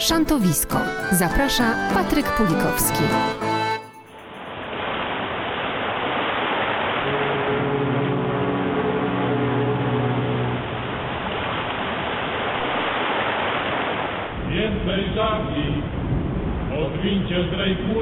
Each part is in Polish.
Szantowisko. Zaprasza Patryk Pulikowski. Więcej żagli, odwincie zdrej płótna.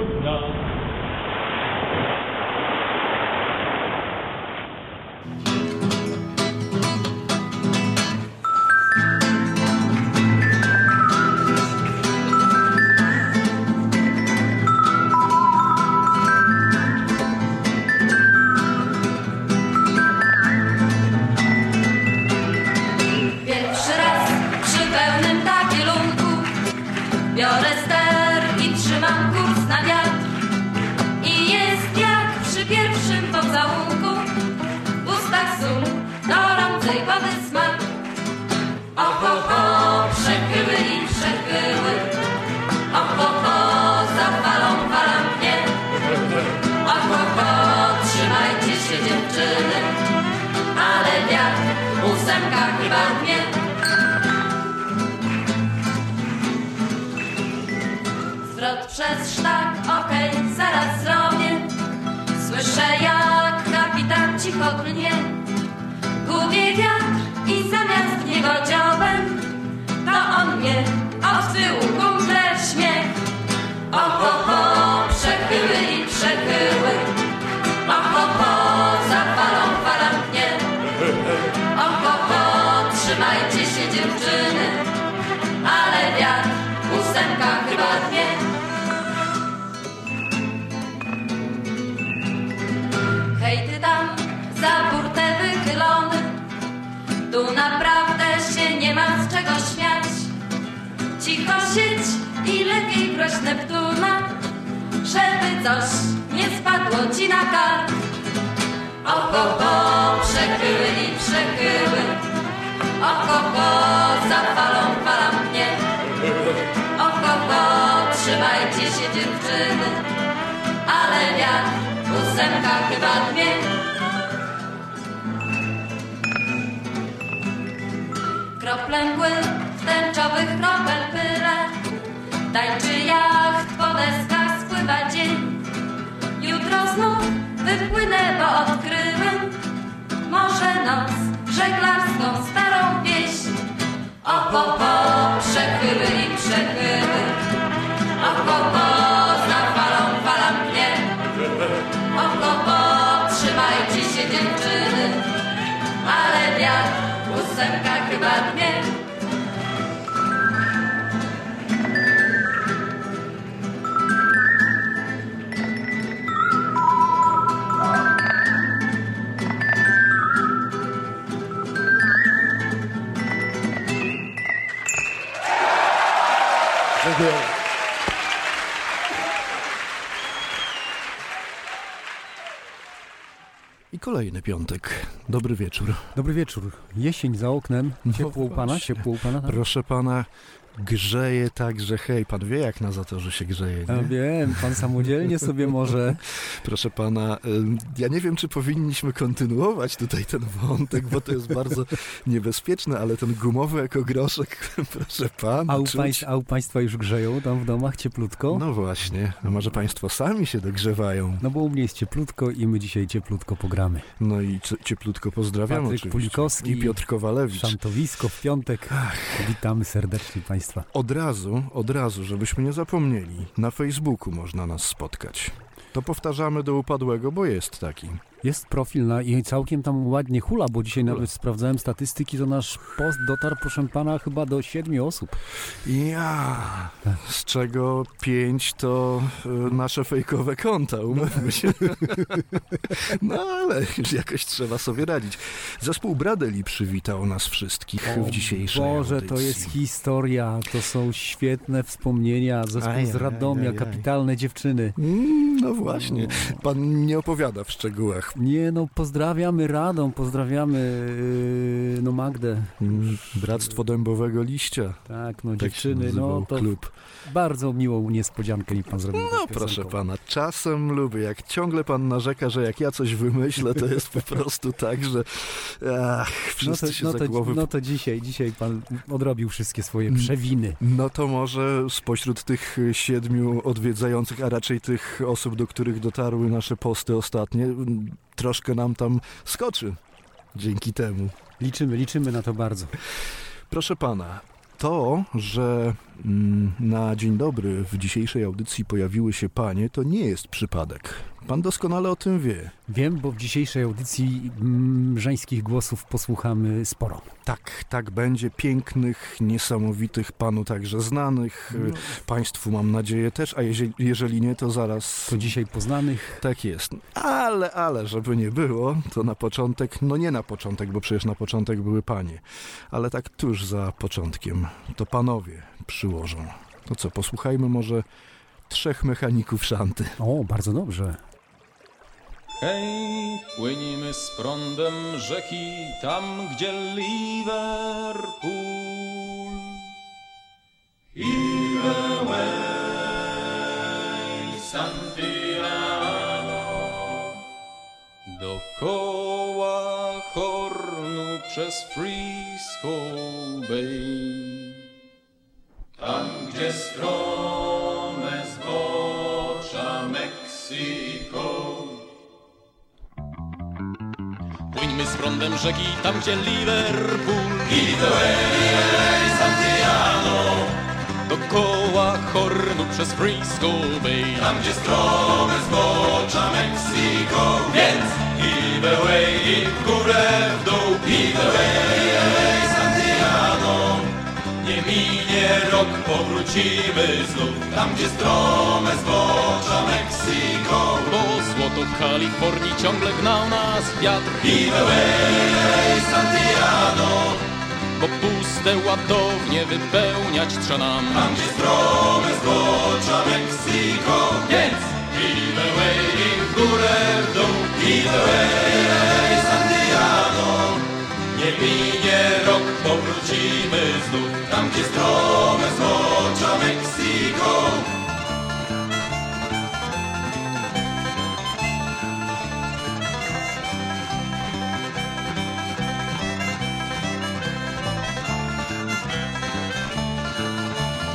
Cicho siedź i lepiej proś Neptuna Żeby coś nie spadło ci na kark Oho, ho, przechyły i przechyły Oho, ho, za falą fala mnie. Oho, ho, trzymajcie się dziewczyny Ale wiatr ósemka chyba dwie Krople mgły tęczowych kropel Tańczy jacht po deskach spływa dzień. Jutro znów wypłynę, bo odkryłem Może noc żeglarską starą wieś. Oho, ho, przechyły i przechyły Oho, ho, za falą fala mnie. Oho, ho, trzymajcie się dziewczyny. Ale wiatr ósemka chyba dwie I kolejny piątek. Dobry wieczór. Dobry wieczór. Jesień za oknem. Ciepło u pana? Ciepło u pana? tak? Proszę pana, grzeje tak, że hej, pan wie jak na zatorze się grzeje, Ja nie? wiem, pan samodzielnie sobie może. Proszę pana, ja nie wiem, czy powinniśmy kontynuować tutaj ten wątek, bo to jest bardzo niebezpieczne, ale ten gumowy ekogroszek, proszę pana, A u, czuć- a u państwa już grzeją tam w domach cieplutko? No właśnie, a może państwo sami się dogrzewają? No bo u mnie jest cieplutko i my dzisiaj cieplutko pogramy. No i cie- cieplutko pozdrawiam Patryk oczywiście. Pulikowski. I Piotr Kowalewicz. Szantowisko w piątek. Witamy serdecznie państwa. Od razu, od razu, żebyśmy nie zapomnieli, na Facebooku można nas spotkać. To powtarzamy do upadłego, bo jest taki. Jest profil na, i całkiem tam ładnie hula, bo dzisiaj Hula. nawet sprawdzałem statystyki, to nasz post dotarł, proszę pana, chyba do siedmiu osób. Ja, z czego pięć to y, nasze fejkowe konta, umówmy się. No ale jakoś trzeba sobie radzić. Zespół Bradeli przywitał nas wszystkich w dzisiejszej Boże, audycji. to jest historia, to są świetne wspomnienia, zespół Aj, z Radomia, aj, aj. kapitalne dziewczyny. Mm, No właśnie, pan nie opowiada w szczegółach Nie no, pozdrawiamy Radą, pozdrawiamy yy, no Magdę. mm, Bractwo Dębowego Liścia. Tak, no Tak dziewczyny, no to klub. bardzo miłą niespodziankę mi pan zrobił. No proszę pana, czasem lubię. Jak ciągle pan narzeka, że jak ja coś wymyślę, to jest po prostu tak, że ach, No wszyscy to, się no, za to, głowy... no to dzisiaj, dzisiaj pan odrobił wszystkie swoje Mm. przewiny. No to może spośród tych siedmiu odwiedzających, a raczej tych osób, do których dotarły nasze posty ostatnie, troszkę nam tam skoczy dzięki temu. Liczymy, liczymy na to bardzo. Proszę pana, to, że na dzień dobry w dzisiejszej audycji pojawiły się panie, to nie jest przypadek. Pan doskonale o tym wie. Wiem, bo w dzisiejszej audycji mm, żeńskich głosów posłuchamy sporo. Tak, tak będzie. Pięknych, niesamowitych, panu także znanych. No, Państwu mam nadzieję też, a jeżeli, jeżeli nie, to zaraz. to dzisiaj poznanych. Tak jest. Ale, ale, żeby nie było, to na początek, no nie na początek, bo przecież na początek były panie, ale tak tuż za początkiem, to panowie przyłożą. To co, posłuchajmy może trzech mechaników szanty. O, bardzo dobrze. Hej, płynimy z prądem rzeki, tam gdzie Liverpool. Iweway, Santiano. Dokoła Hornu przez Frisco Bay. Gdzie strome zbocza Meksyko. Płyńmy z prądem rzeki, tam gdzie Liverpool. I the way, Santiano Dokoła Hornu przez Frisco Bay. Tam gdzie strome zbocza Meksiko. Więc i the way, i w górę, w dół I minie rok, powrócimy znów. Tam gdzie strome zbocza Meksiko. Bo złoto Kalifornii ciągle gnał nas wiatr. The way, Santiano Bo puste ładownie wypełniać trzeba nam. Tam gdzie strome zbocza Meksiko. Więc the way, w górę, w dół. Way, nie minie rok, powrócimy znów. Tam, gdzie strome zbocza Meksiko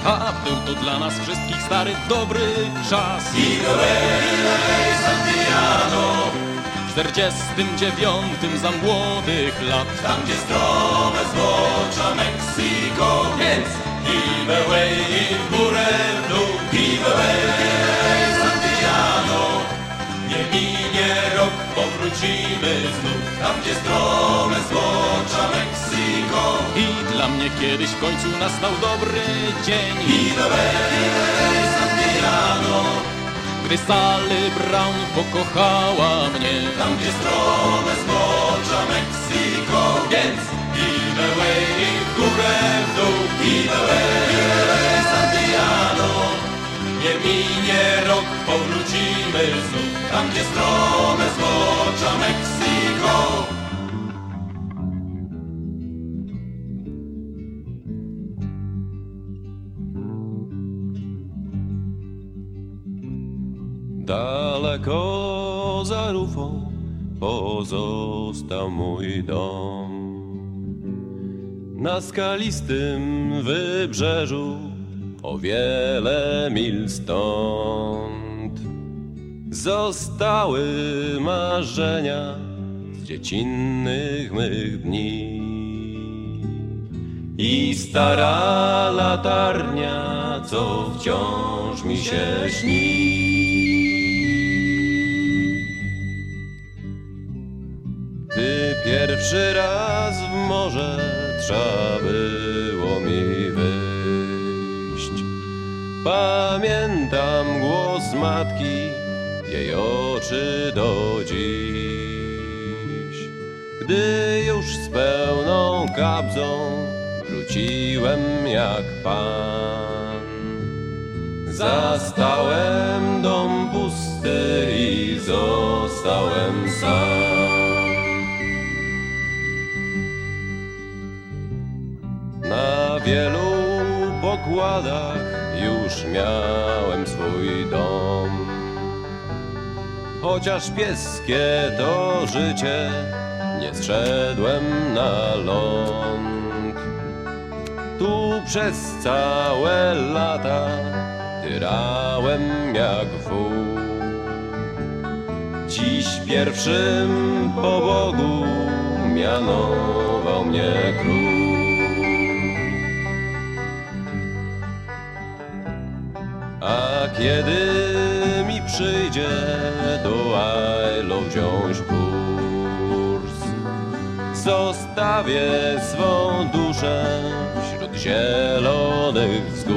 A był to dla nas wszystkich stary, dobry czas. I Santiano W 49 za młodych lat. Tam, gdzie strome zbocza Meksiko Więc i the way, i w górę, w dół. I the way, Santiano Nie minie rok, powrócimy znów. Tam, gdzie strome zbocza Meksiko I dla mnie kiedyś w końcu nastał dobry dzień. I the way, Santiano gdy Sally Brown pokochała mnie. Tam gdzie strome zbocza Meksiko Więc i the way, i w górę, w dół I the way, Santiano Nie minie rok, powrócimy znów. Tam gdzie strome zbocza Meksiko Daleko za rufą pozostał mój dom. Na skalistym wybrzeżu o wiele mil stąd zostały marzenia z dziecinnych mych dni. I stara latarnia, co wciąż mi się śni. Gdy pierwszy raz w morze trzeba było mi wyjść. Pamiętam głos matki, jej oczy do dziś. Gdy już z pełną kabzą wróciłem jak pan. Zastałem dom pusty i został zostałem sam. Już miałem swój dom. Chociaż pieskie to życie, nie zszedłem na ląd. Tu przez całe lata tyrałem jak wół. Dziś pierwszym po Bogu mianował mnie król. Kiedy mi przyjdzie do Ailo wziąć kurs, zostawię swą duszę wśród zielonych wzgórz.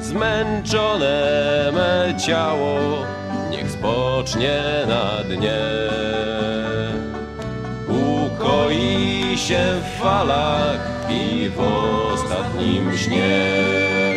Zmęczone me ciało niech spocznie na dnie. Ukoi się w falach i w ostatnim śnie.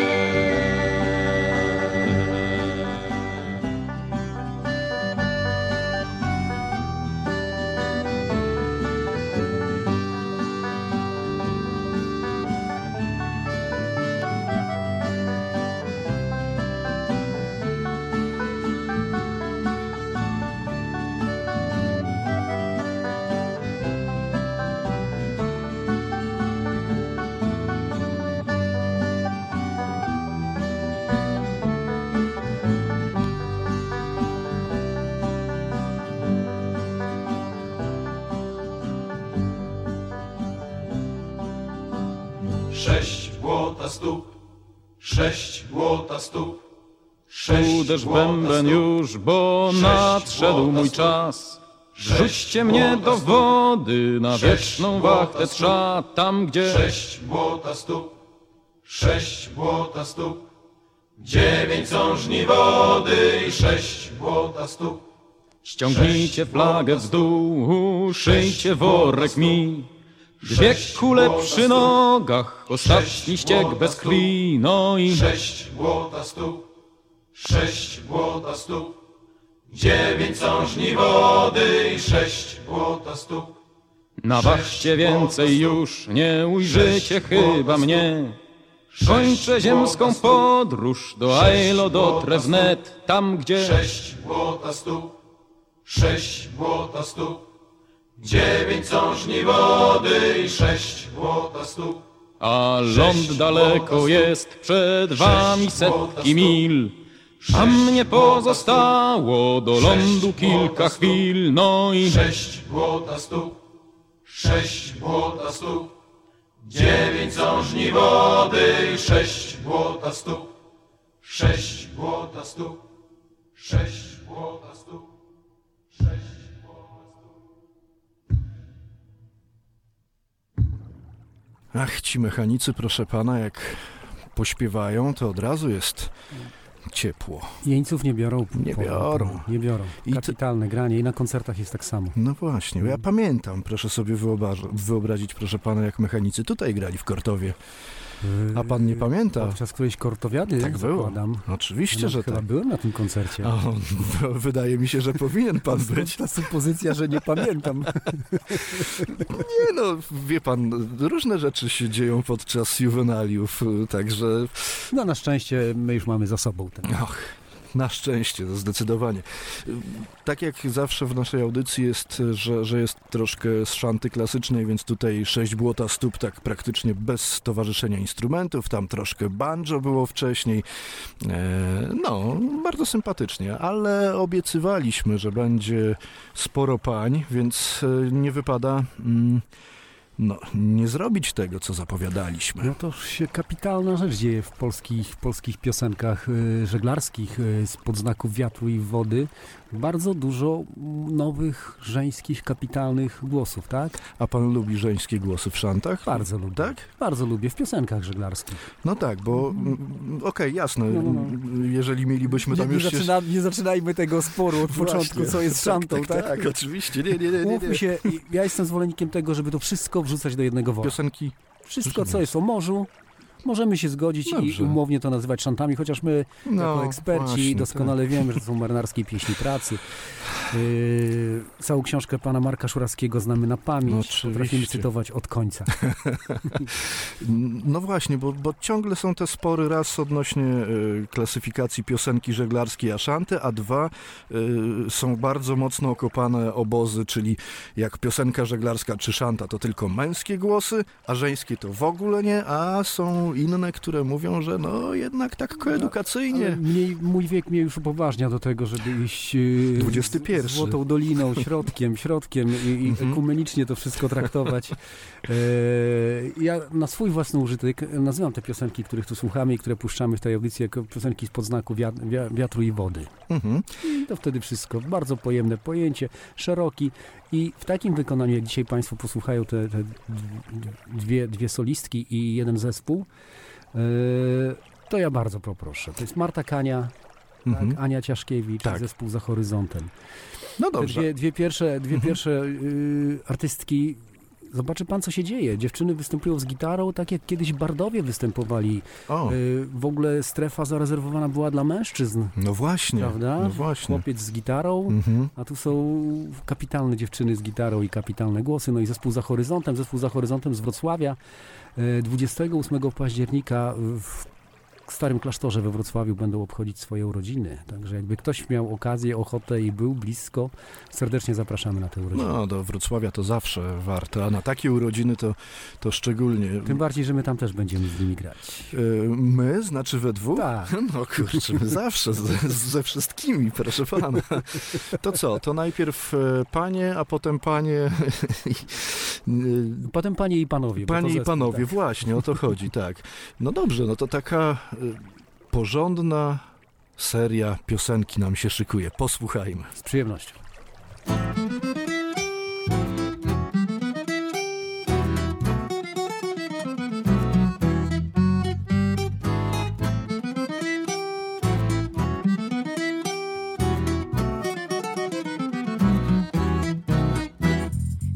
Sześć błota stóp, sześć błota stóp, sześć Uderz bęben już, bo nadszedł mój stóp. czas. Rzućcie mnie do wody, na wieczną wachtę trza, tam gdzie... Sześć błota stóp, sześć błota stóp, dziewięć są żni wody i sześć błota stóp. Ściągnijcie flagę w dół, szyjcie worek mi. Dwie kule przy nogach, ostatni błota bez krwi, no i... Sześć błota stóp, sześć błota stóp, dziewięć są żni wody i sześć błota stóp. Na więcej już nie ujrzycie chyba mnie. Kończę ziemską podróż, do Ailo dotrę wnet, tam gdzie... Sześć błota stóp, sześć błota stóp, dziewięć są żni wody i sześć błota stóp. A ląd daleko jest przed wami setki mil. A mnie pozostało do lądu kilka chwil, no i... Sześć błota stóp, sześć błota stóp, dziewięć są żni wody i sześć błota stóp, sześć błota stóp, sześć błota stóp, sześć Ach, ci mechanicy, proszę pana, jak pośpiewają, to od razu jest ciepło. Jeńców nie biorą. Nie biorą. panu, Nie biorą. I to- Kapitalne granie i na koncertach jest tak samo. No właśnie, ja pamiętam, proszę sobie wyobrazić, proszę pana, jak mechanicy tutaj grali w Kortowie. A pan nie pamięta? Podczas którejś kortowiady Tak było. zakładam. Oczywiście, No, że chyba tak. byłem na tym koncercie. O, w- wydaje mi się, że powinien pan być. Ta supozycja, że nie pamiętam. Nie no, wie pan, różne rzeczy się dzieją podczas juwenaliów, także No na szczęście my już mamy za sobą ten. Och, na szczęście, zdecydowanie. Tak jak zawsze w naszej audycji jest, że, że jest troszkę z szanty klasycznej, więc tutaj sześć błota stóp tak praktycznie bez towarzyszenia instrumentów, tam troszkę banjo było wcześniej. E, no, bardzo sympatycznie, ale obiecywaliśmy, że będzie sporo pań, więc e, nie wypada... Mm, no, nie zrobić tego, co zapowiadaliśmy. No to się kapitalna rzecz dzieje w polskich, polskich piosenkach y, żeglarskich y, z podznaków wiatru i wody. Bardzo dużo mm, nowych, żeńskich, kapitalnych głosów, tak? A pan lubi żeńskie głosy w szantach? Bardzo lubię. Tak? Bardzo lubię w piosenkach żeglarskich. No tak, bo mm, okej, jasne, No, no, jeżeli mielibyśmy tam nie, już nie, zaczyna, nie zaczynajmy tego sporu od początku, co jest szantą, tak? tak? Tak, oczywiście, nie, nie, nie, nie, Mówmy nie. się, ja jestem zwolennikiem tego, żeby to wszystko wrzucać do jednego worka. Piosenki, Wszystko, co jest o morzu, możemy się zgodzić i Dobrze. umownie to nazywać szantami, chociaż my No, jako eksperci właśnie, doskonale wiemy, że to są marynarskie pieśni pracy. Yy, całą książkę pana Marka Szurowskiego znamy na pamięć. Oczywiście. Potrafimy cytować od końca. No właśnie, bo, bo ciągle są te spory raz odnośnie y, klasyfikacji piosenki żeglarskiej Aszanty, a dwa y, są bardzo mocno okopane obozy, czyli jak piosenka żeglarska czy szanta to tylko męskie głosy, a żeńskie to w ogóle nie, a są inne, które mówią, że no jednak tak Ale koedukacyjnie. mniej, mój wiek mnie już upoważnia do tego, żeby iść yy, XXI. z- złotą doliną, środkiem, środkiem i, i Mhm. ekumenicznie to wszystko traktować. E, ja na swój własny użytek nazywam te piosenki, których tu słuchamy i które puszczamy w tej audycji jako piosenki spod znaku wiat, wia- wiatru i wody. Mhm. I to wtedy wszystko. Bardzo pojemne pojęcie, szeroki i w takim wykonaniu, jak dzisiaj Państwo posłuchają te, te dwie, dwie solistki i jeden zespół, to ja bardzo poproszę. To jest Marta Kania, Mhm. tak, Ania Ciaszkiewicz, Tak. zespół za horyzontem. No dobrze. dwie, dwie pierwsze, dwie Mhm. pierwsze y, artystki, zobaczy pan, co się dzieje. Dziewczyny występują z gitarą, tak jak kiedyś bardowie występowali. O, Y, w ogóle strefa zarezerwowana była dla mężczyzn, no właśnie. prawda? No właśnie. Chłopiec z gitarą, Mhm. a tu są kapitalne dziewczyny z gitarą i kapitalne głosy. No i zespół za horyzontem, zespół za horyzontem z Wrocławia. Y, 28 października w Starym Klasztorze we Wrocławiu będą obchodzić swoje urodziny. Także jakby ktoś miał okazję, ochotę i był blisko, serdecznie zapraszamy na te urodziny. No, do Wrocławia to zawsze warto, a na takie urodziny to, to szczególnie. Tym bardziej, że my tam też będziemy z nimi grać. Y, My, znaczy we dwóch? Tak. No kurczę, my zawsze, z, ze wszystkimi, proszę pana. To co, to najpierw e, panie, a potem panie, y, Potem panie i panowie. panie i panowie, tak. właśnie o to chodzi, tak. No dobrze, no to taka porządna seria piosenki nam się szykuje. Posłuchajmy. Z przyjemnością.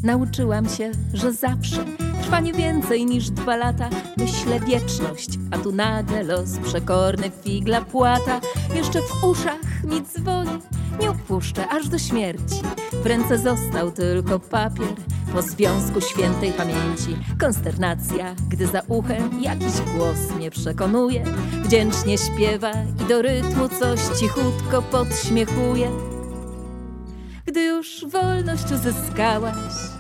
Nauczyłam się, że zawsze trwa nie więcej niż dwa lata. Myślę wieczność, a tu nagle los przekorny figla płata. Jeszcze w uszach mi dzwoni, nie opuszczę aż do śmierci. W ręce został tylko papier po związku świętej pamięci. Konsternacja, gdy za uchem jakiś głos mnie przekonuje. Wdzięcznie śpiewa i do rytmu coś cichutko podśmiechuje. Gdy już wolność uzyskałaś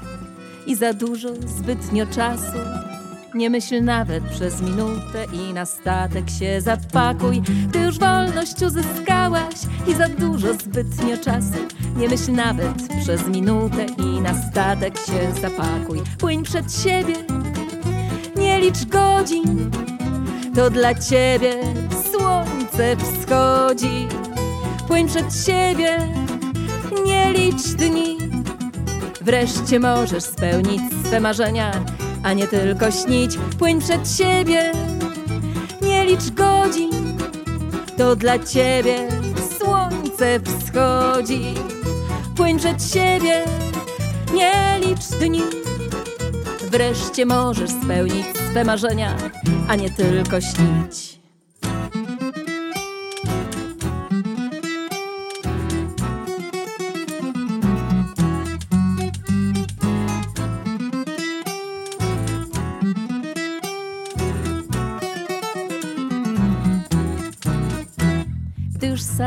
i za dużo zbytnio czasu, nie myśl nawet przez minutę i na statek się zapakuj. Gdy już wolność uzyskałaś i za dużo zbytnio czasu, nie myśl nawet przez minutę i na statek się zapakuj. Płyń przed siebie, nie licz godzin, to dla ciebie słońce wschodzi. Płyń przed siebie, nie licz dni. Wreszcie możesz spełnić swe marzenia, a nie tylko śnić. Płyń przed siebie, nie licz godzin. To dla ciebie słońce wschodzi. Płyń przed siebie, nie licz dni. Wreszcie możesz spełnić swe marzenia, a nie tylko śnić.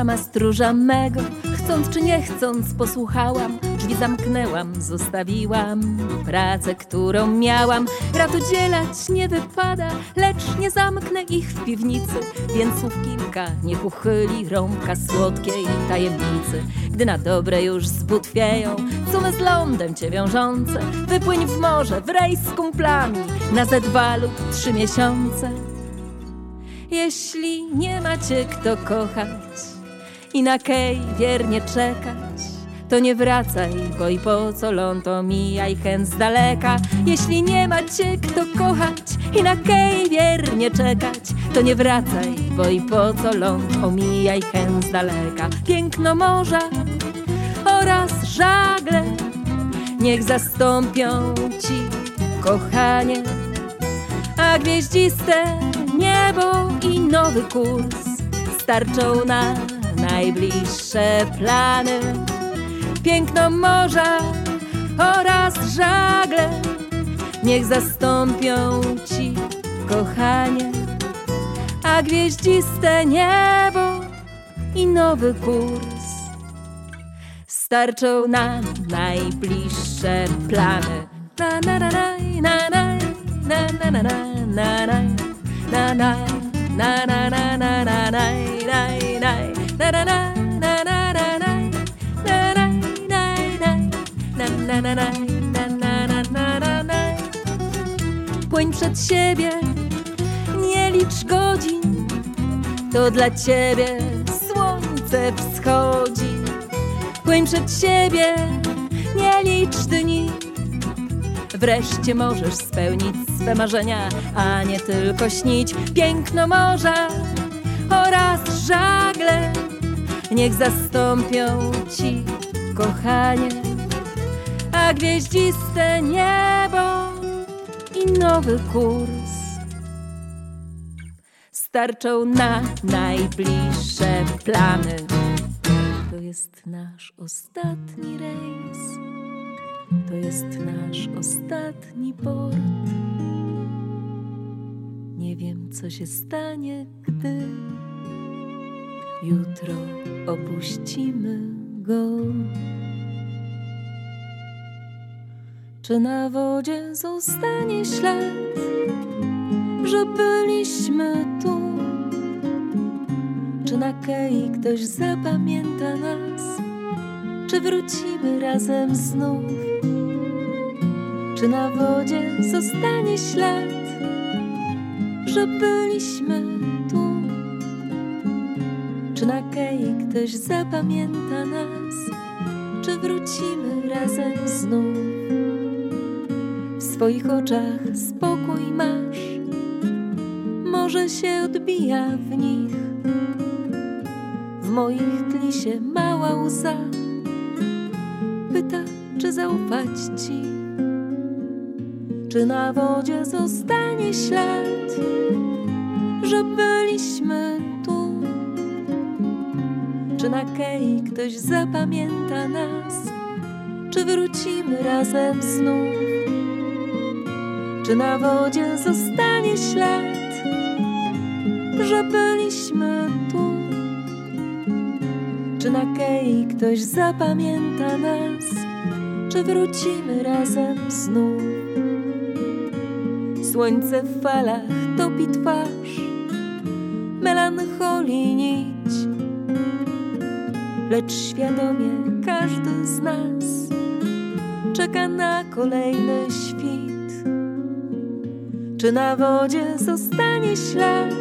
Sama stróża mego, chcąc czy nie chcąc, posłuchałam, drzwi zamknęłam, zostawiłam pracę, którą miałam. Rad udzielać nie wypada, lecz nie zamknę ich w piwnicy, więc słów kilka niech uchyli rąbka słodkiej tajemnicy. Gdy na dobre już zbutwieją, sumy z lądem cię wiążące, wypłyń w morze, w rejs z kumplami, na ze dwa lub trzy miesiące. Jeśli nie macie kto kochać i na kej wiernie czekać, to nie wracaj, bo i po co ląd omijaj chęt z daleka. Jeśli nie macie kto kochać i na kej wiernie czekać, to nie wracaj, bo i po co ląd omijaj chęt z daleka. Piękno morza oraz żagle niech zastąpią ci kochanie, a gwieździste nowy kurs. Starczą na najbliższe plany. Piękno morza oraz żagle niech zastąpią ci kochanie, a gwieździste niebo i nowy kurs starczą na najbliższe plany. Na na na na na na na na na na na na na na na na na na na Płyń przed siebie, nie licz godzin, to dla ciebie słońce wschodzi. Płyń przed siebie, nie licz dni, wreszcie możesz spełnić swe marzenia, a nie tylko śnić piękno morza oraz żagle. Niech zastąpią ci, kochanie, a gwieździste niebo i nowy kurs starczą na najbliższe plany. To jest nasz ostatni rejs, to jest nasz ostatni port. Nie wiem, co się stanie, gdy jutro opuścimy go. Czy na wodzie zostanie ślad, że byliśmy tu? Czy na kei ktoś zapamięta nas? Czy wrócimy razem znów? Czy na wodzie zostanie ślad, że byliśmy ktoś zapamięta nas? Czy wrócimy razem znów? W swoich oczach spokój masz, może się odbija w nich. W moich tli się mała łza, pyta, czy zaufać ci. Czy na wodzie zostanie ślad, że byliśmy na kei ktoś zapamięta nas? Czy wrócimy razem znów? Czy na wodzie zostanie ślad, że byliśmy tu? Czy na kei ktoś zapamięta nas? Czy wrócimy razem znów? Słońce w falach topi twarz, melancholii lecz świadomie każdy z nas czeka na kolejny świt. Czy na wodzie zostanie ślad,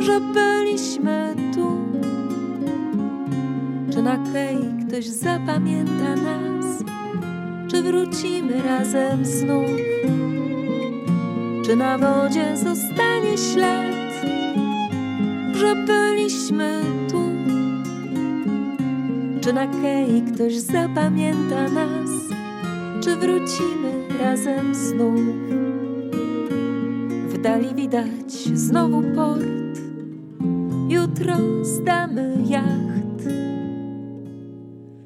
że byliśmy tu? Czy na kei ktoś zapamięta nas? Czy wrócimy razem znów? Czy na wodzie zostanie ślad, że byliśmy? Czy na kei ktoś zapamięta nas? Czy wrócimy razem znów? W dali widać znowu port, jutro zdamy jacht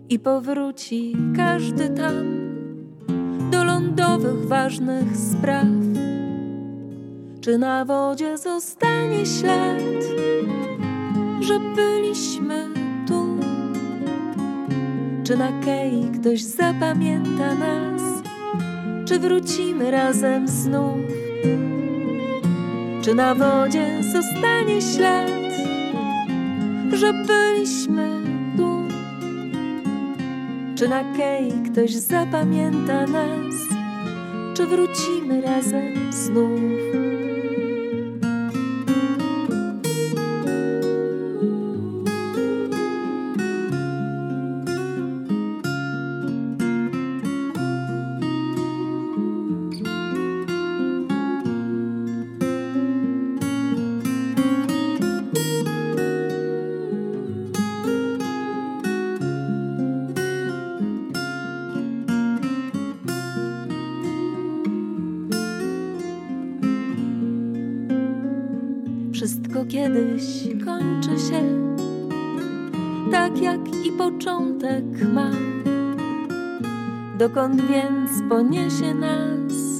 i powróci każdy tam do lądowych ważnych spraw. Czy na wodzie zostanie ślad, że byliśmy? Czy na kei ktoś zapamięta nas? Czy wrócimy razem znów? Czy na wodzie zostanie ślad, że byliśmy tu? Czy na kei ktoś zapamięta nas? Czy wrócimy razem znów? Się, tak jak i początek ma. Dokąd więc poniesie nas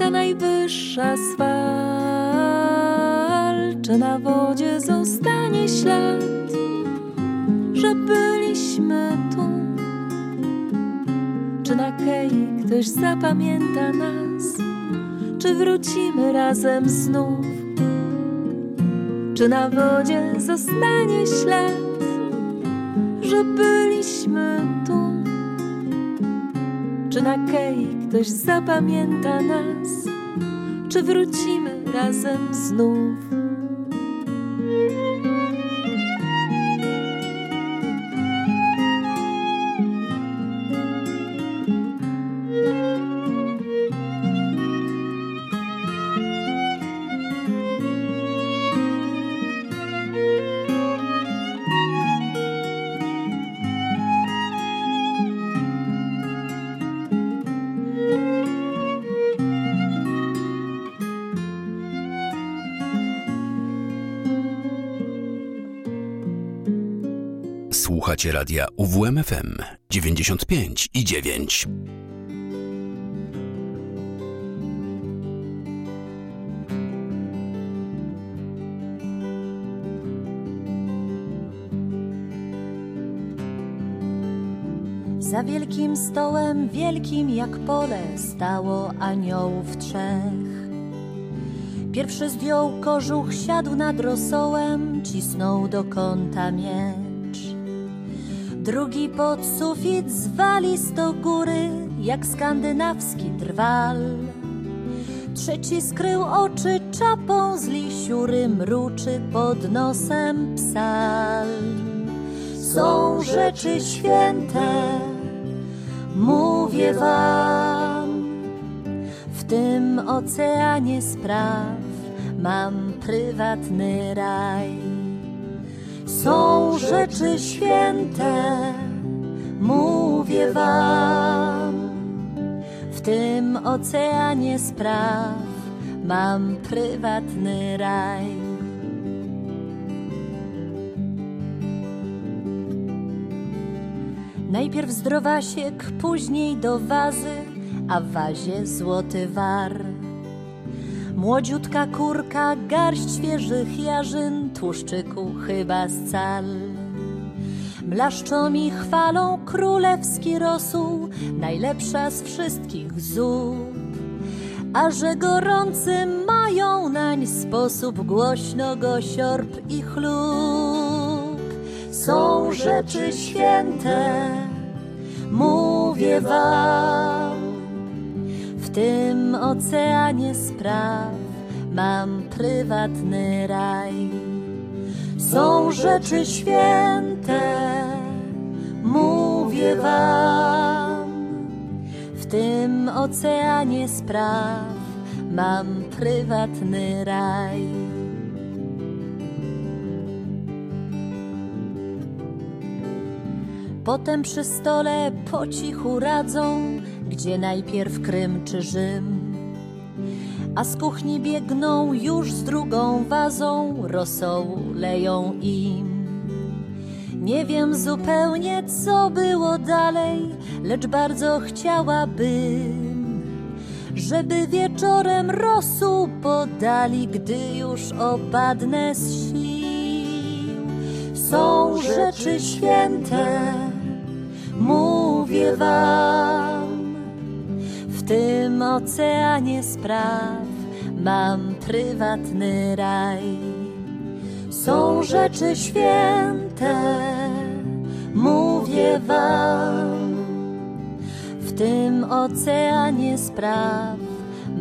ta najwyższa swal? Czy na wodzie zostanie ślad, że byliśmy tu? Czy na kei ktoś zapamięta nas? Czy wrócimy razem znów? Czy na wodzie zostanie ślad, że byliśmy tu? Czy na kei ktoś zapamięta nas? Czy wrócimy razem znów? Słuchacie radia UWMFM 95 i 9. Za wielkim stołem, wielkim jak pole, stało aniołów trzech. Pierwszy zdjął kożuch, siadł nad rosołem, cisnął do kąta miecz. Drugi pod sufit zwalisto góry, jak skandynawski drwal. Trzeci skrył oczy czapą z lisiury, mruczy pod nosem psalm. Są rzeczy święte, mówię wam, w tym oceanie spraw mam prywatny raj. Są rzeczy święte, mówię wam, w tym oceanie spraw mam prywatny raj. Najpierw zdrowasiek, później do wazy, a w wazie złoty war. Młodziutka kurka, garść świeżych jarzyn, tłuszczyku chyba z cal. Mlaszczą mi chwalą królewski rosół, najlepsza z wszystkich zup. A że gorący mają nań sposób, głośno go siorb i chlub. Są rzeczy święte, mówię wam, w tym oceanie spraw mam prywatny raj. Są rzeczy święte, mówię wam, w tym oceanie spraw mam prywatny raj. Potem przy stole po cichu radzą, gdzie najpierw Krym czy Rzym. A z kuchni biegną już z drugą wazą, rosołu leją im. Nie wiem zupełnie, co było dalej, lecz bardzo chciałabym, żeby wieczorem rosół podali, gdy już opadnę z sił. Są rzeczy święte, mówię wam, tym oceanie spraw mam prywatny raj. Są rzeczy święte, mówię wam, w tym oceanie spraw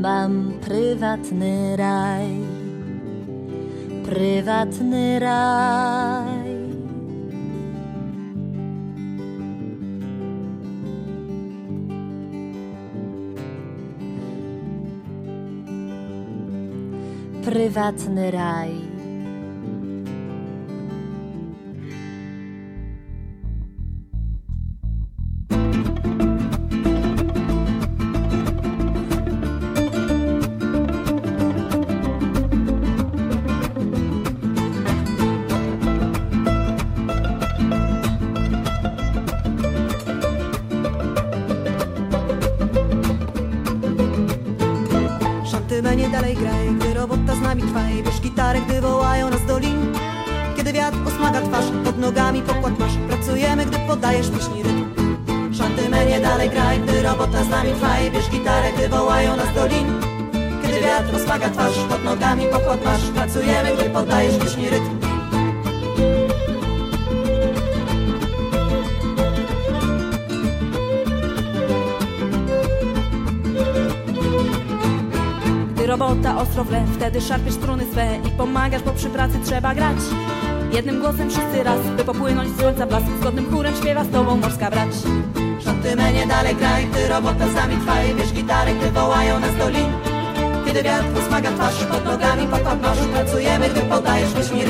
mam prywatny raj. Prywatny raj. Prywatny raj. Nogami pokład masz. Pracujemy, gdy podajesz pieśni rytm. Szantymenie dalej graj, gdy robota z nami trwa i wiesz gitarę, gdy wołają nas do lin. Kiedy wiatr osmaga twarz, pod nogami pokład masz. Pracujemy, gdy podajesz pieśni rytm. Robota ostro wle Wtedy szarpiesz struny swe i pomagasz, bo przy pracy trzeba grać Jednym głosem wszyscy raz, by popłynąć z słońca blask Zgodnym chórem śpiewa z tobą morska brać. Szantymenie dalej graj, gdy robota z nami trwa i wiesz gitarę, gdy wołają nas do lin Kiedy wiatr posmaga twarz, pod nogami pokład masz Pracujemy, gdy podajesz pieśni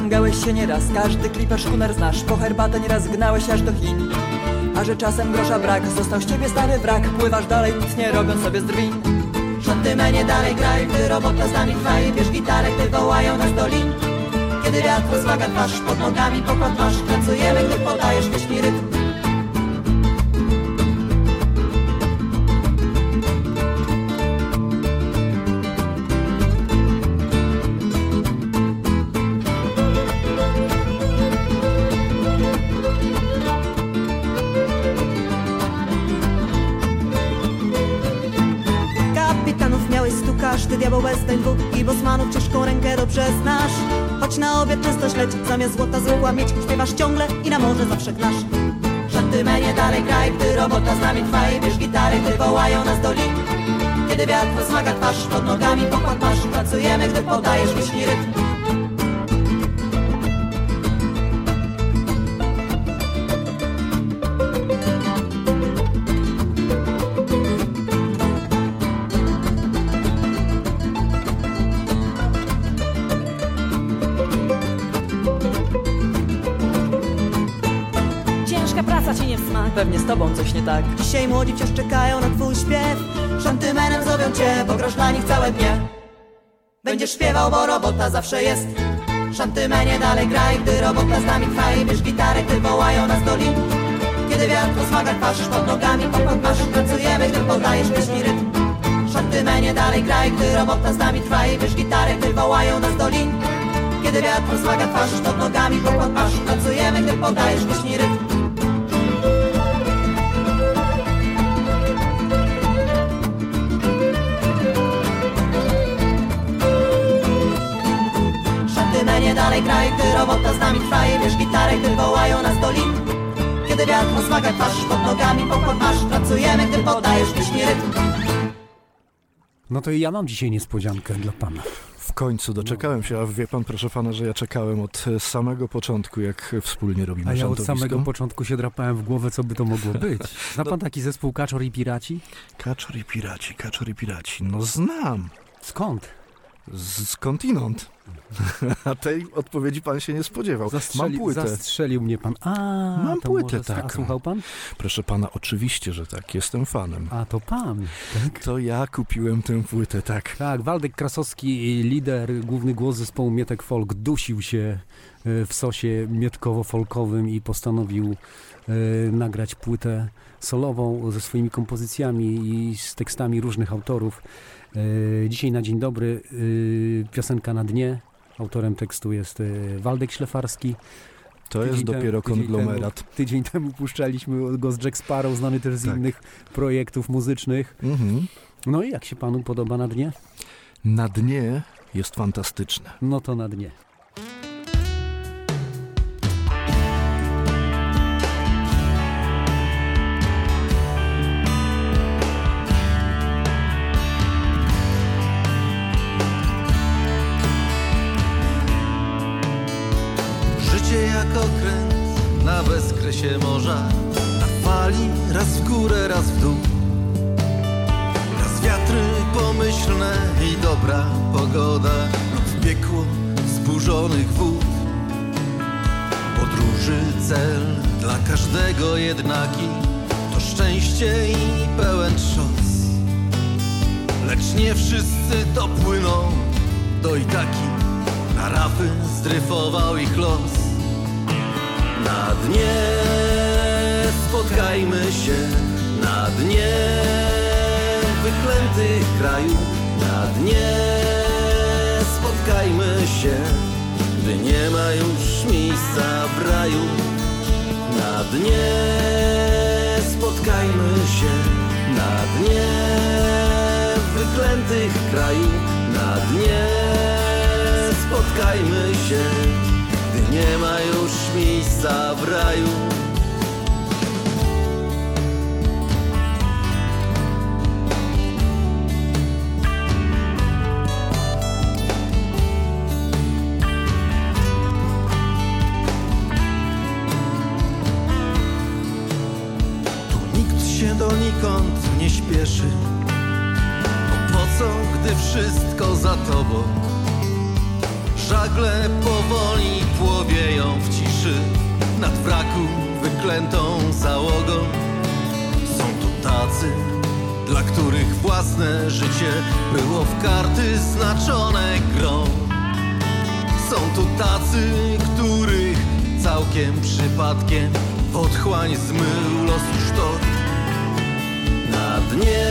rytm Zaciągałeś się nieraz, każdy kliper szkuner znasz. Po herbatę nieraz gnałeś aż do Chin. A że czasem grosza brak, został z ciebie stary wrak. Pływasz dalej, nic nie robiąc sobie z drwin Szantymenie dalej graj, gdy robota z nami trwa I bierz gitarę, gdy wołają nas do lin. Kiedy wiatr rozwaga twarz, pod nogami pokład masz. Pracujemy, gdy podajesz pieśni rytm śledź, zamiast złota zwykła mieć Śpiewasz ciągle i na morze zawsze gnasz Szantymenie dalej kraj, gdy robota z nami trwa I bierz gitary, gdy wołają nas do lin. Kiedy wiatr smaga twarz, pod nogami pokład masz Pracujemy, gdy podajesz myśli rytm tak. Dzisiaj młodzi wciąż czekają na twój śpiew. Szantymenem zowią cię, bo grosz dla nich całe dnie. Będziesz śpiewał, bo robota zawsze jest. Szantymenie dalej graj, gdy robota z nami trwa I bierz gitarę, gdy wołają nas do lin. Kiedy wiatr posmaga twarz, pod nogami pokład masz Pracujemy, gdy podajesz myśli rytm. Szantymenie dalej graj, gdy robota z nami trwa I bierz gitarę, gdy wołają nas do lin. Kiedy wiatr posmaga twarz, pod nogami pokład masz Pracujemy, gdy podajesz myśli rytm nie dalej kraj, gdy robota z nami trwa i wiesz gitarę, gdy wołają nas do lin Kiedy wiatr rozmaga twarz, pod nogami pokład masz Pracujemy, gdy podajesz pieśni rytm No to ja mam dzisiaj niespodziankę dla pana. W końcu doczekałem się, a wie pan, proszę pana, że ja czekałem od samego początku, jak wspólnie robimy A ja od samego początku się drapałem w głowę, co by to mogło być. Zna pan taki zespół Kaczor i Piraci? Kaczor i Piraci, Kaczor i Piraci, no znam. Skąd? Skądinąd. A tej odpowiedzi pan się nie spodziewał. Zastrzeli, Mam płytę. Zastrzelił mnie pan. A, Mam płytę, tak. A słuchał pan? Proszę pana, oczywiście, że tak. Jestem fanem. A to pan, tak? To ja kupiłem tę płytę, tak. Tak, Waldek Krasowski, lider, główny głos zespołu Mietek Folk, dusił się e, w sosie mietkowo-folkowym i postanowił e, nagrać płytę solową ze swoimi kompozycjami i z tekstami różnych autorów. E, dzisiaj na dzień dobry piosenka na dnie. Autorem tekstu jest Waldek Ślefarski. To jest dopiero tydzień konglomerat. Temu, tydzień temu puszczaliśmy go z Jack Sparrow, znany też z tak. innych projektów muzycznych. Mhm. No i jak się panu podoba na dnie? Na dnie jest fantastyczne. No to na dnie. Każdego jednaki To szczęście i pełen trzos. Lecz nie wszyscy dopłyną do Itaki. Na rafy zdryfował ich los. Na dnie spotkajmy się, na dnie wyklętych krajów, na dnie spotkajmy się, gdy nie ma już miejsca w raju. Dnie. Spotkajmy się, na dnie. Wyklętych krajów, na dnie. Spotkajmy się, gdy nie ma już miejsca w raju. Życie było w karty znaczone grą. Są tu tacy, których całkiem przypadkiem w otchłań zmył losu sztorm. Na dnie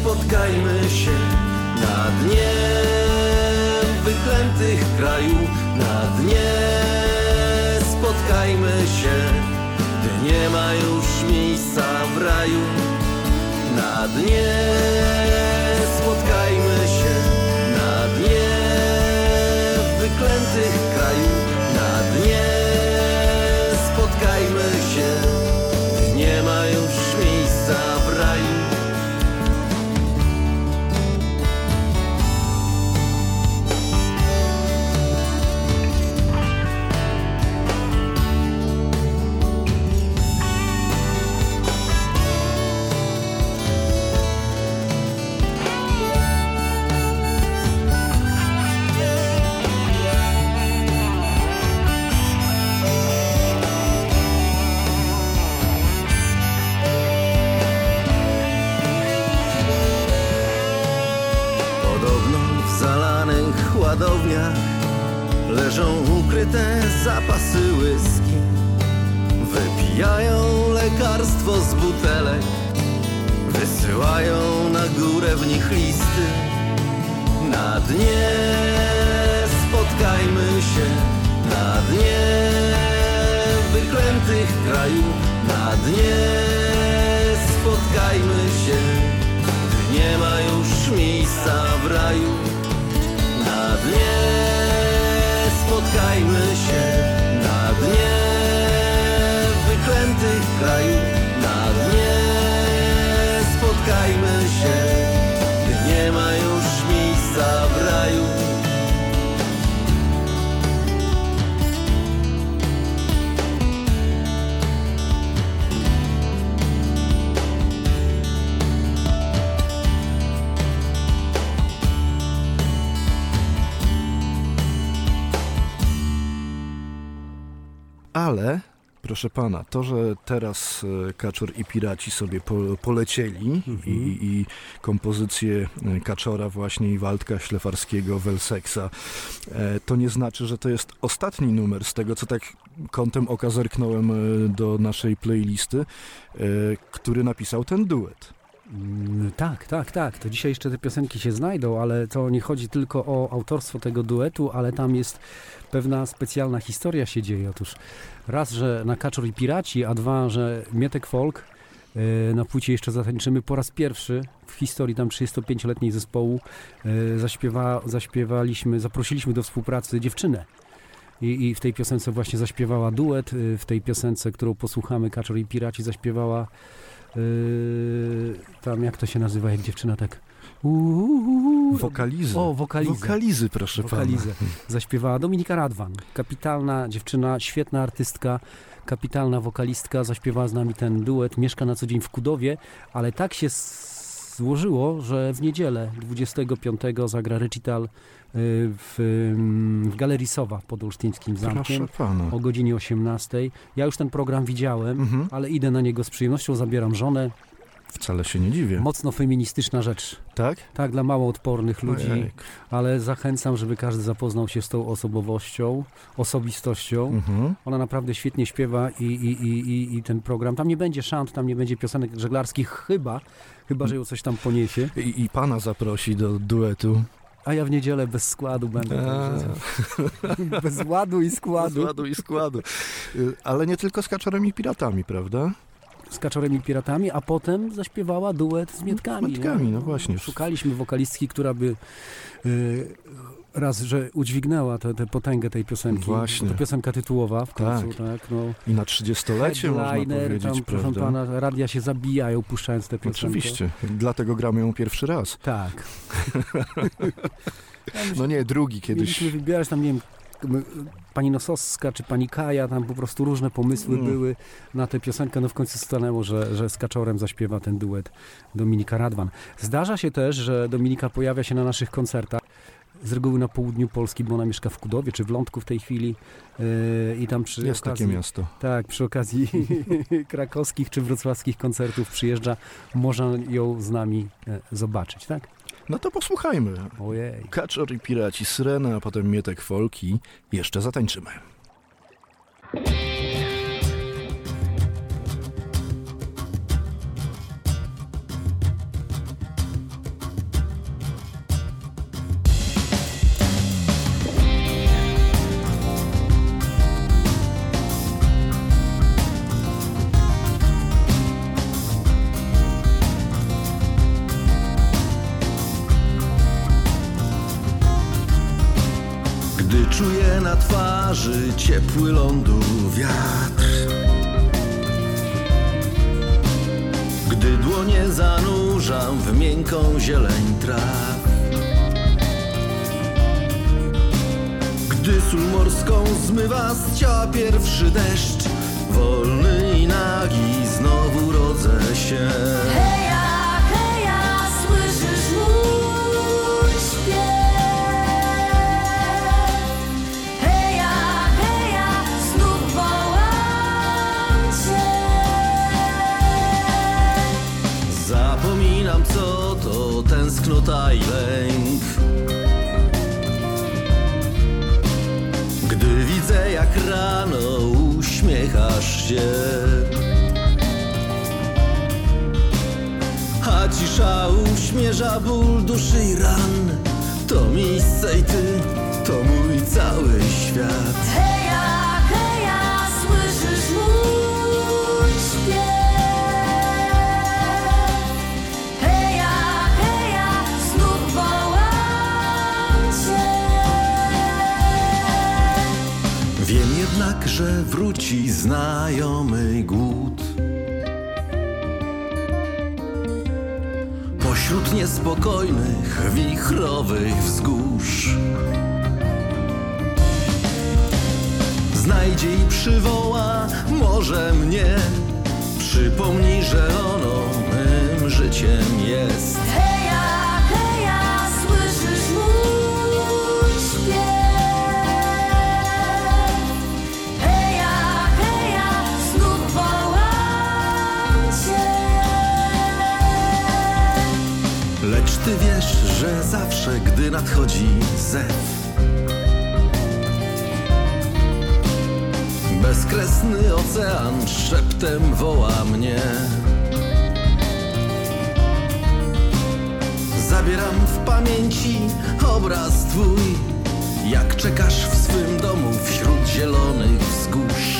spotkajmy się, na dnie wyklętych krajów, na dnie spotkajmy się, gdy nie ma już miejsca w raju. Na dnie. Spotkajmy zapasy whisky. Wypijają lekarstwo z butelek, wysyłają na górę w nich listy. Na dnie spotkajmy się, na dnie wyklętych krajów, na dnie spotkajmy się, gdy nie ma już miejsca w raju. Na dnie spotkajmy się, Ale, proszę pana, to, że teraz e, Kaczor i Piraci sobie po, polecieli i, i kompozycje e, Kaczora właśnie i Waldka Ślefarskiego, Welseksa, e, to nie znaczy, że to jest ostatni numer z tego, co tak kątem oka zerknąłem do naszej playlisty, który napisał ten duet. Mm, Tak, tak, tak. To dzisiaj jeszcze te piosenki się znajdą, ale to nie chodzi tylko o autorstwo tego duetu, ale tam jest pewna specjalna historia się dzieje. Otóż raz, że na Kaczor i Piraci, a dwa, że Mietek Folk e, na płycie jeszcze zatańczymy po raz pierwszy w historii tam 35-letniej zespołu e, zaśpiewa, zaśpiewaliśmy, zaprosiliśmy do współpracy dziewczynę. I, I w tej piosence właśnie zaśpiewała duet, e, w tej piosence, którą posłuchamy, Kaczor i Piraci zaśpiewała tam jak to się nazywa, jak dziewczyna tak. Uuu, Wokalizy. O, wokalizy. Wokalizy, proszę Wokalizę. pana. Zaśpiewała Dominika Radwan. Kapitalna dziewczyna, świetna artystka, kapitalna wokalistka. Zaśpiewała z nami ten duet. Mieszka na co dzień w Kudowie, ale tak się złożyło, że w niedzielę 25 zagra recital w, w Galerii Sowa pod Olsztyńskim Zamkiem o godzinie 18. Ja już ten program widziałem, Mhm. ale idę na niego z przyjemnością, zabieram żonę. Wcale się nie dziwię. Mocno feministyczna rzecz. Tak? Tak, dla mało odpornych ludzi, Ojejku. ale zachęcam, żeby każdy zapoznał się z tą osobowością, osobistością. Mhm. Ona naprawdę świetnie śpiewa i, i, i, i, i ten program. Tam nie będzie szant, tam nie będzie piosenek żeglarskich, chyba, chyba że ją coś tam poniesie. I, I pana zaprosi do duetu. A ja w niedzielę bez składu będę. A. także- bez ładu i składu. Bez ładu i składu. Y, Ale nie tylko z kaczorem i piratami, prawda? Z kaczorem i piratami, a potem zaśpiewała duet z Mietkami. Mietkami, nie? no właśnie. Szukaliśmy wokalistki, która by y, raz, że udźwignęła tę tę potęgę tej piosenki. Właśnie. To piosenka tytułowa w końcu, Tak. tak. no. I na 30-lecie można powiedzieć, tam, proszę prawda? pana, radia się zabijają puszczając tę piosenkę. Oczywiście. Dlatego gramy ją pierwszy raz. Tak. No nie, drugi kiedyś. Mieliśmy wybierać tam, nie wiem, pani Nosowska czy pani Kaja, tam po prostu różne pomysły Mm. były na tę piosenkę. No w końcu stanęło, że, że z Kaczorem zaśpiewa ten duet Dominika Radwan. Zdarza się też, że Dominika pojawia się na naszych koncertach. Z reguły na południu Polski, bo ona mieszka w Kudowie czy w Lądku w tej chwili. Yy, I tam przy Jest okazji, takie miasto. Tak, przy okazji krakowskich czy wrocławskich koncertów przyjeżdża. Można ją z nami e, zobaczyć, tak? No to posłuchajmy. Ojej. Kaczor i piraci, syrena, a potem mietek folki. Jeszcze zatańczymy. Twarzy ciepły lądu wiatr. Gdy dłonie zanurzam w miękką zieleń traw. Gdy sól morską zmywa z ciała pierwszy deszcz Wolny i nagi znowu rodzę się i lęk. Gdy widzę jak rano uśmiechasz się A cisza uśmierza ból duszy i ran To miejsce i ty, to mój cały świat jednak, że wróci znajomy głód. Pośród niespokojnych, wichrowych wzgórz. Znajdzie i przywoła może mnie. Przypomnij, że ono mym życiem jest. Że zawsze, gdy nadchodzi zew, bezkresny ocean szeptem woła mnie. Zabieram w pamięci obraz twój, jak czekasz w swym domu wśród zielonych wzgórz.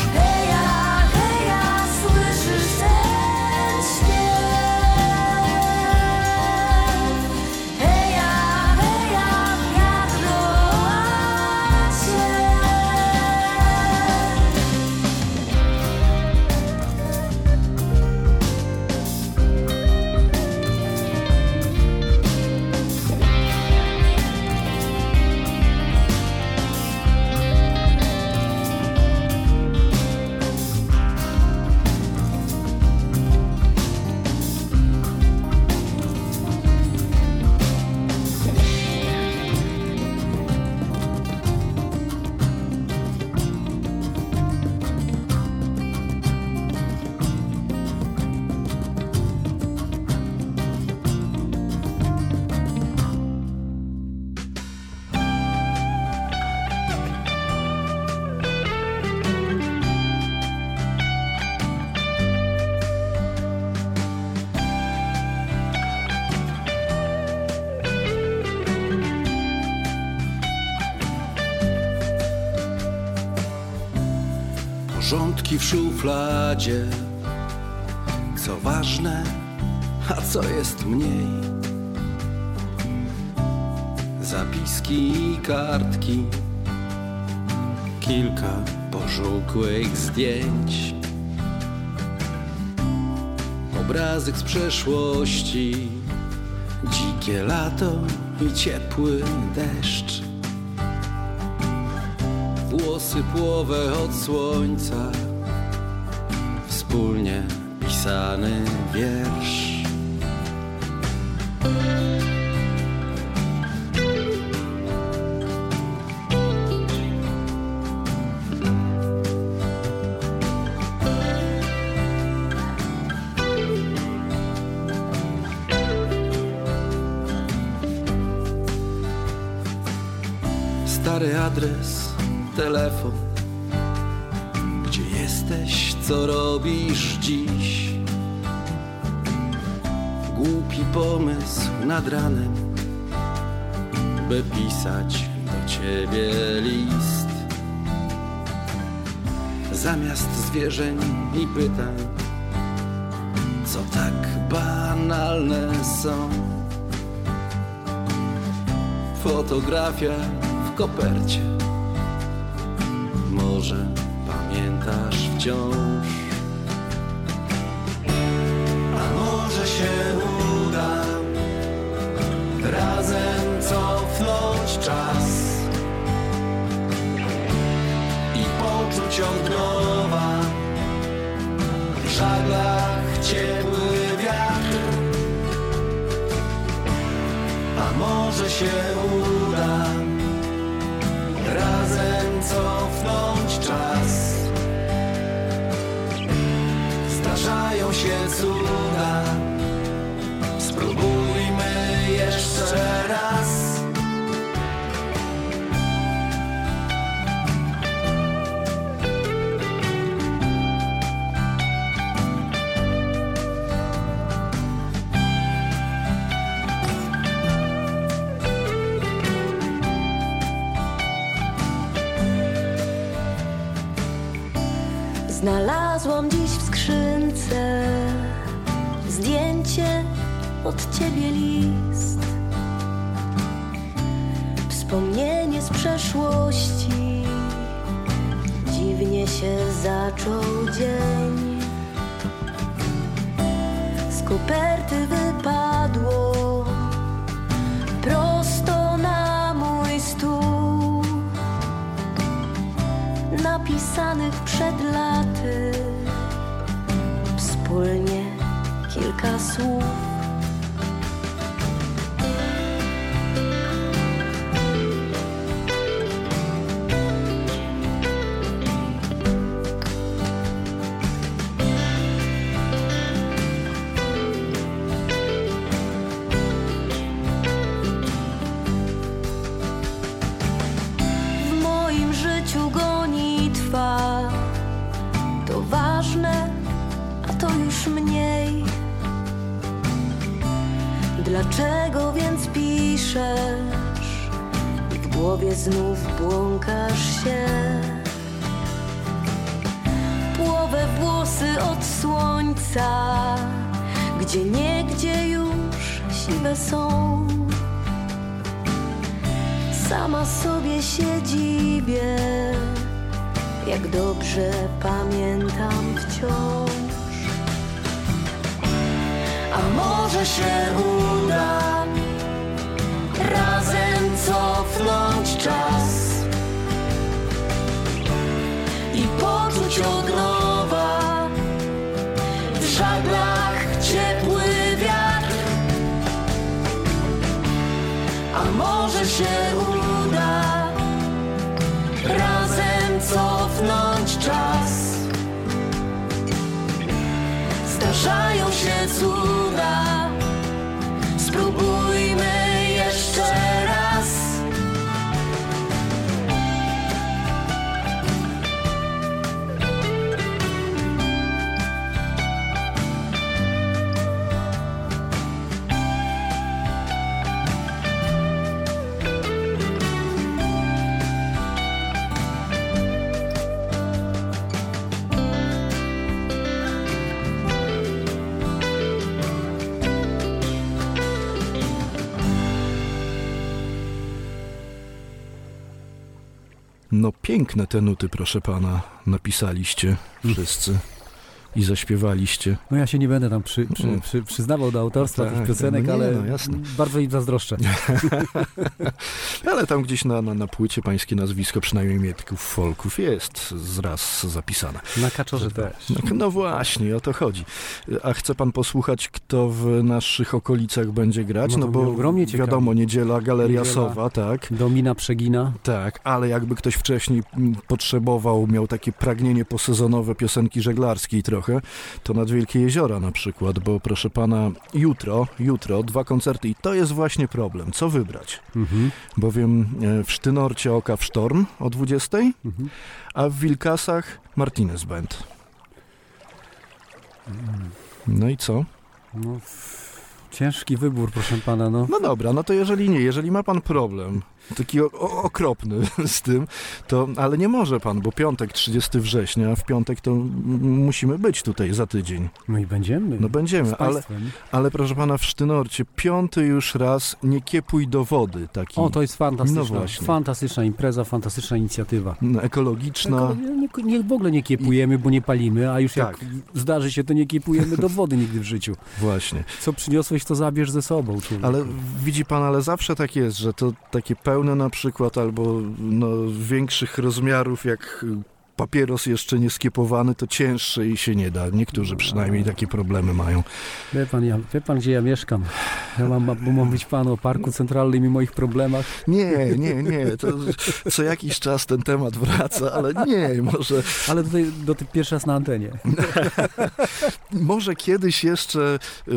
Szufladzie, co ważne, a co jest mniej. Zapiski i kartki, kilka pożółkłych zdjęć. Obrazek z przeszłości, dzikie lato i ciepły deszcz. Włosy płowe od słońca, wspólnie pisany wiersz. Zwierzeń i pytań, co tak banalne są. Fotografia w kopercie. Może pamiętasz wciąż. Znalazłam dziś w skrzynce zdjęcie od ciebie list. Wspomnienie z przeszłości. Dziwnie się zaczął dzień. Z koperty wypadło prosto na mój stół napisanych kilka się No piękne te nuty, proszę pana, napisaliście wszyscy i zaśpiewaliście. No ja się nie będę tam przy, przy, Mm. przy, przyznawał do autorstwa Tak, tych piosenek, no nie, ale no bardzo im zazdroszczę. Ale tam gdzieś na, na, na płycie pańskie nazwisko, przynajmniej Mietków Folków, jest zraz zapisane. Na kaczorze też. No, no właśnie, o to chodzi. A chce pan posłuchać, kto w naszych okolicach będzie grać? No No, bo ogromnie wiadomo, niedziela, Galeria Niedziela. Sowa, tak? Domina przegina. Tak, ale jakby ktoś wcześniej mm, potrzebował, miał takie pragnienie posezonowe piosenki żeglarskiej trochę, to nad Wielkie Jeziora na przykład, bo proszę pana, jutro, jutro dwa koncerty i to jest właśnie problem, co wybrać? Mhm. Bowiem e, w Sztynorcie Oka w Sztorm o 20, Mhm. a w Wilkasach Martinez Band. Mm. No i co? No, ciężki wybór, proszę pana. No. No dobra, no to jeżeli nie, jeżeli ma pan problem, taki o, o, okropny z tym, to, ale nie może pan, bo piątek 30 września, a w piątek to musimy być tutaj za tydzień. no i będziemy. No będziemy, ale, ale proszę pana w Sztynorcie, piąty już raz, nie kiepuj do wody, taki O, to jest fantastyczna, No fantastyczna impreza, fantastyczna inicjatywa. no, ekologiczna. Ekolo- Nie, nie, w ogóle nie kiepujemy, bo nie palimy, a już jak Tak. zdarzy się, to nie kiepujemy do wody nigdy w życiu. Właśnie. Co przyniosłeś, to zabierz ze sobą. Ale widzi pan, ale zawsze tak jest, że to takie pełne na przykład albo no, większych rozmiarów jak papieros jeszcze nie skiepowany, to cięższe i się nie da. Niektórzy przynajmniej takie problemy mają. Wie pan, ja, wie pan, gdzie ja mieszkam? Ja mam, mam być panu o parku centralnym i moich problemach. Nie, nie, nie, to co jakiś czas ten temat wraca, ale nie, może, Ale tutaj do ty pierwszy raz na antenie. może kiedyś jeszcze y,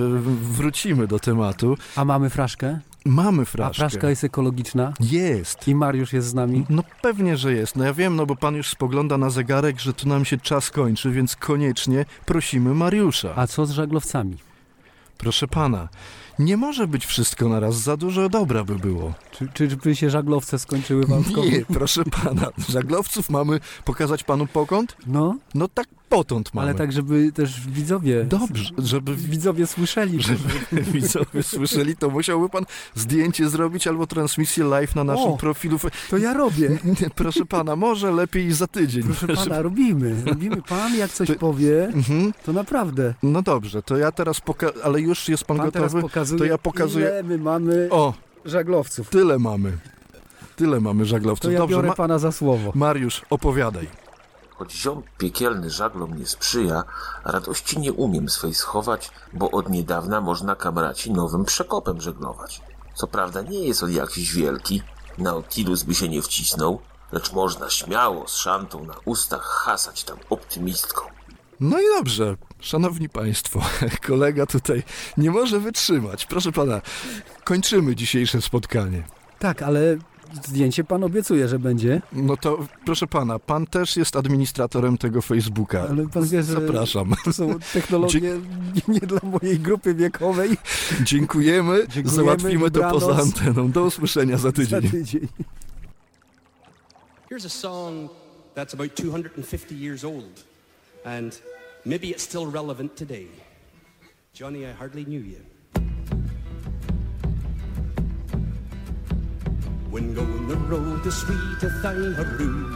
wrócimy do tematu. A mamy fraszkę? Mamy A fraszkę. fraszka jest ekologiczna? Jest. I Mariusz jest z nami? No pewnie, że jest. No ja wiem, no bo pan już spogląda na zegarek, że tu nam się czas kończy, więc koniecznie prosimy Mariusza. A co z żaglowcami? Proszę pana, nie może być wszystko na raz, za dużo dobra by było. Czy, czy, czy by się żaglowce skończyły Wałkowi? Nie, proszę pana, żaglowców mamy pokazać panu pokąt? No, No tak potąd mamy. ale tak, żeby też widzowie... Dobrze, żeby Widzowie słyszeli. żeby widzowie słyszeli, to musiałby pan zdjęcie zrobić albo transmisję live na naszym O, profilu. To ja robię. Proszę pana, może lepiej za tydzień. Proszę pana, robimy. Robimy pan, jak coś powie, Mhm. to naprawdę. No dobrze, to ja teraz pokażę, ale już jest pan, Pan gotowy? pokazuje, to ja pokazuję. ile my mamy O, żaglowców. tyle mamy. Tyle mamy To żaglowców. ja Dobrze, biorę Ma- pana za słowo. Mariusz, opowiadaj. Choć ziom piekielny żaglom nie sprzyja, radości nie umiem swej schować, bo od niedawna można kamraci nowym przekopem żeglować. Co prawda nie jest on jakiś wielki, Nautilus by się nie wcisnął, lecz można śmiało z szantą na ustach hasać tam optymistką. No i dobrze, szanowni państwo, kolega tutaj nie może wytrzymać. Proszę pana, kończymy dzisiejsze spotkanie. Tak, ale zdjęcie pan obiecuje, że będzie. No to proszę pana, pan też jest administratorem tego Facebooka. Ale pan wie, że Zapraszam. to są technologie nie, nie dla mojej grupy wiekowej. Dziękujemy, Dziękujemy, załatwimy to poza anteną. Do usłyszenia za Za tydzień. tydzień. Here's a song that's about 250 years old, and maybe it's still relevant today. Johnny, I hardly knew you. When going the road the sweet a thigh, haroo,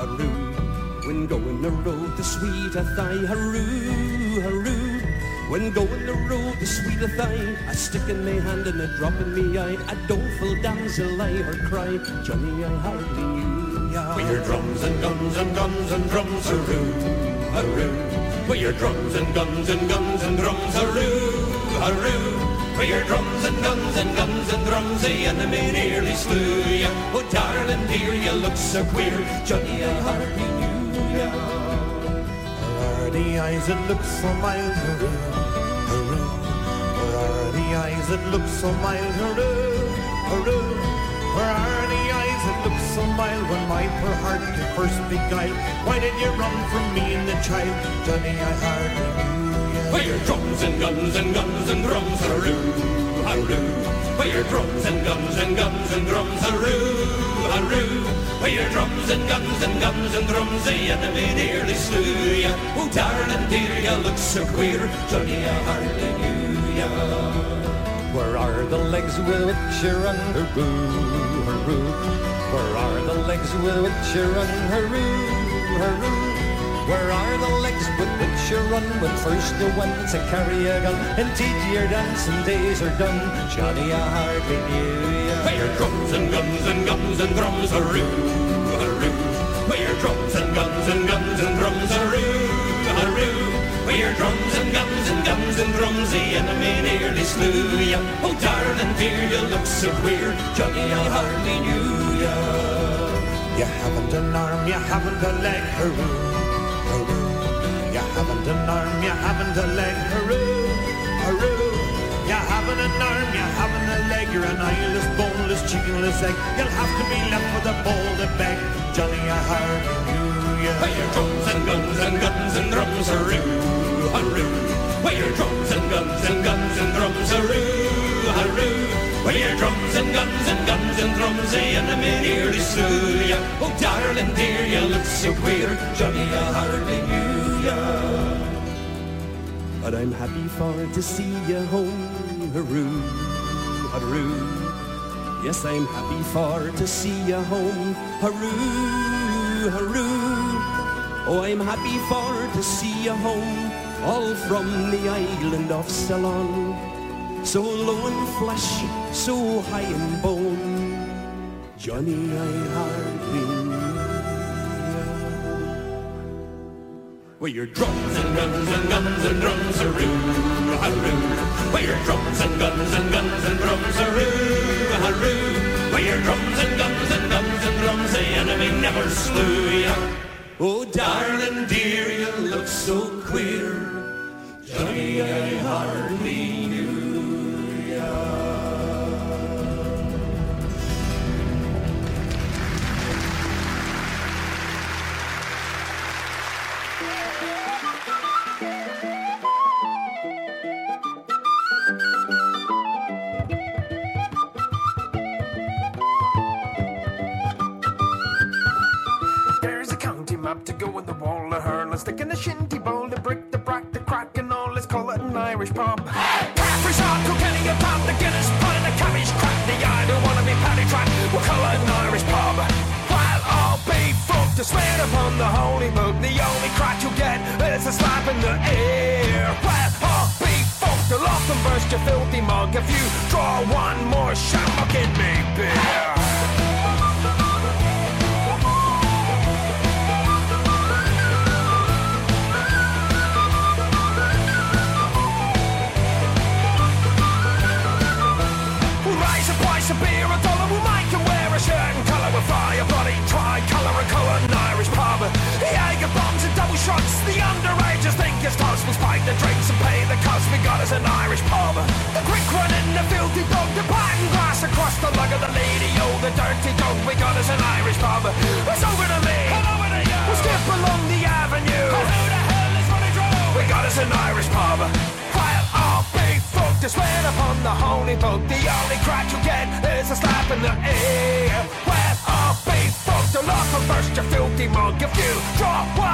haroo. When going the road the sweet a thigh, haroo, haroo. When going the road the sweet a thigh, a stick in my hand and a drop in me eye, a doleful damsel I her cry, Johnny, I hardly knew ya. With your drums and guns and guns and drums, haroo, haroo. With your drums and guns and guns and drums, haroo, haroo. With your drums and guns and guns and drums, the enemy nearly slew ya. Oh, darling dear, you look so queer, Johnny, I hardly knew ya. Where are the eyes that look so mild, hooroo, hooroo? Where are the eyes that look so mild, hooroo, hooroo? Where are the eyes that look so mild when my poor heart you first beguiled? Why did you run from me and the child, Johnny? I hardly knew ya. With your drums and guns and guns and drums, haroo, haroo. With your drums and guns and guns and drums, haroo, haroo. With your drums and guns and guns and drums, the enemy nearly slew ya. Oh, darling dear, you look so queer, Johnny, I hardly knew ya. Where are the legs with which you run, hurroo, hurroo? Where are the legs with which you run, hurroo, hurroo? Where are the legs with which you run when first you went to carry a gun? Indeed, your dancing days are done, Johnny, I hardly knew ya. Play your drums and guns and guns and drums, hurroo, hurroo. Play your drums and guns and guns and drums, hurroo, hurroo. Play your drums and guns and guns and drums, the enemy nearly slew ya. Oh, darling dear, you look so queer, Johnny, I hardly knew ya. You haven't an arm, you haven't a leg. You haven't an arm, you haven't a leg, hurroo, hurroo. You haven't an arm, you haven't a leg, you're an eyeless, boneless, chickenless egg. You'll have to be left with a bowl to beg, Johnny, I hardly knew ya. Play your drums and guns and guns and drums, hurroo, hurroo. Play your drums and guns and guns and drums, hurroo, hurroo. Play your drums and guns and guns and drums, the enemy nearly slew ya. Oh, darling dear, you look so queer, Johnny, I hardly knew ya. But I'm happy for to see you home, hurroo, hurroo. Yes, I'm happy for to see you home, hurroo, hurroo. Oh, I'm happy for to see you home, all from the island of Ceylon. So low in flesh, so high in bone, Johnny, I hardly knew With your drums and guns and guns and drums, are hurroo, hurroo. With your drums and guns and guns and drums, are hurroo, hurroo. With your drums and guns and guns and drums, the enemy never slew ya. Oh, darling dear, you look so queer. Johnny, I hardly to go in the wall of her. Let's stick in the shinty bowl, the brick, the brack, the crack, and all. Let's call it an Irish pub. Caffrey shot, Kilkenny, a pub, the Guinness, pint, the cabbage, crack, the I don't wanna be paddy track. We'll call it an Irish pub. While all be fucked, to swear upon the holy book, the only crack you'll get is a slap in the air. While all be fucked, lock and burst your filthy mug. If you draw one more shot, fucking me beer. Shots, the underagers think it's toast. We'll spike the drinks and pay the cost, we got us an Irish pub. The quick one in the filthy dog, the pattern glass across the lug of the lady, oh the dirty dog, we got us an Irish pub. It's over to me, And over to you. we'll skip along the avenue. who the hell is running through? We got us an Irish pub. While all be fucked, to swear upon the holy book, the only crack you get is a slap in the ear. All be fucked, the lock will burst your filthy mug if you draw one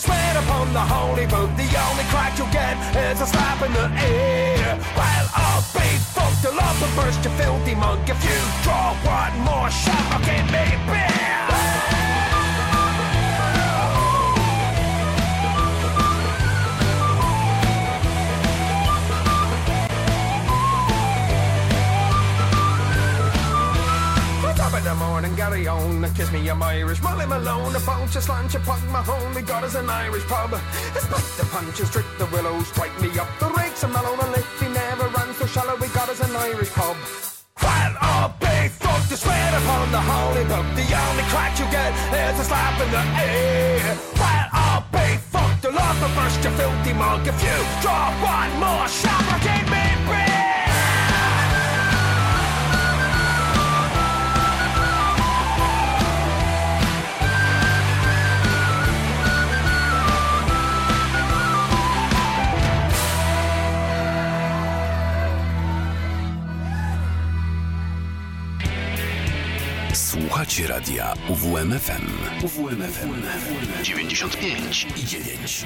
you swear upon the holy book. The only crack you'll get is a slap in the ear. While all be fucked, the love will burst your filthy mug. If you draw one more shot, I'll give me beer. The morning, Gary on, kiss me, I'm Irish. Molly Malone, a bunch of slant, punk my home. We got us an Irish pub. Spike the punches, trick the willows, strike me up the rakes, and mellow and lift. He never runs so shallow. We got us an Irish pub. While all be fucked, you swear upon the holy book. The only crack you get is a slap in the ear. While all be fucked, will burst your filthy mug if you drop one more shot. Give me beer. Słuchacie radia UWMFM. UWMFM 95 i 9.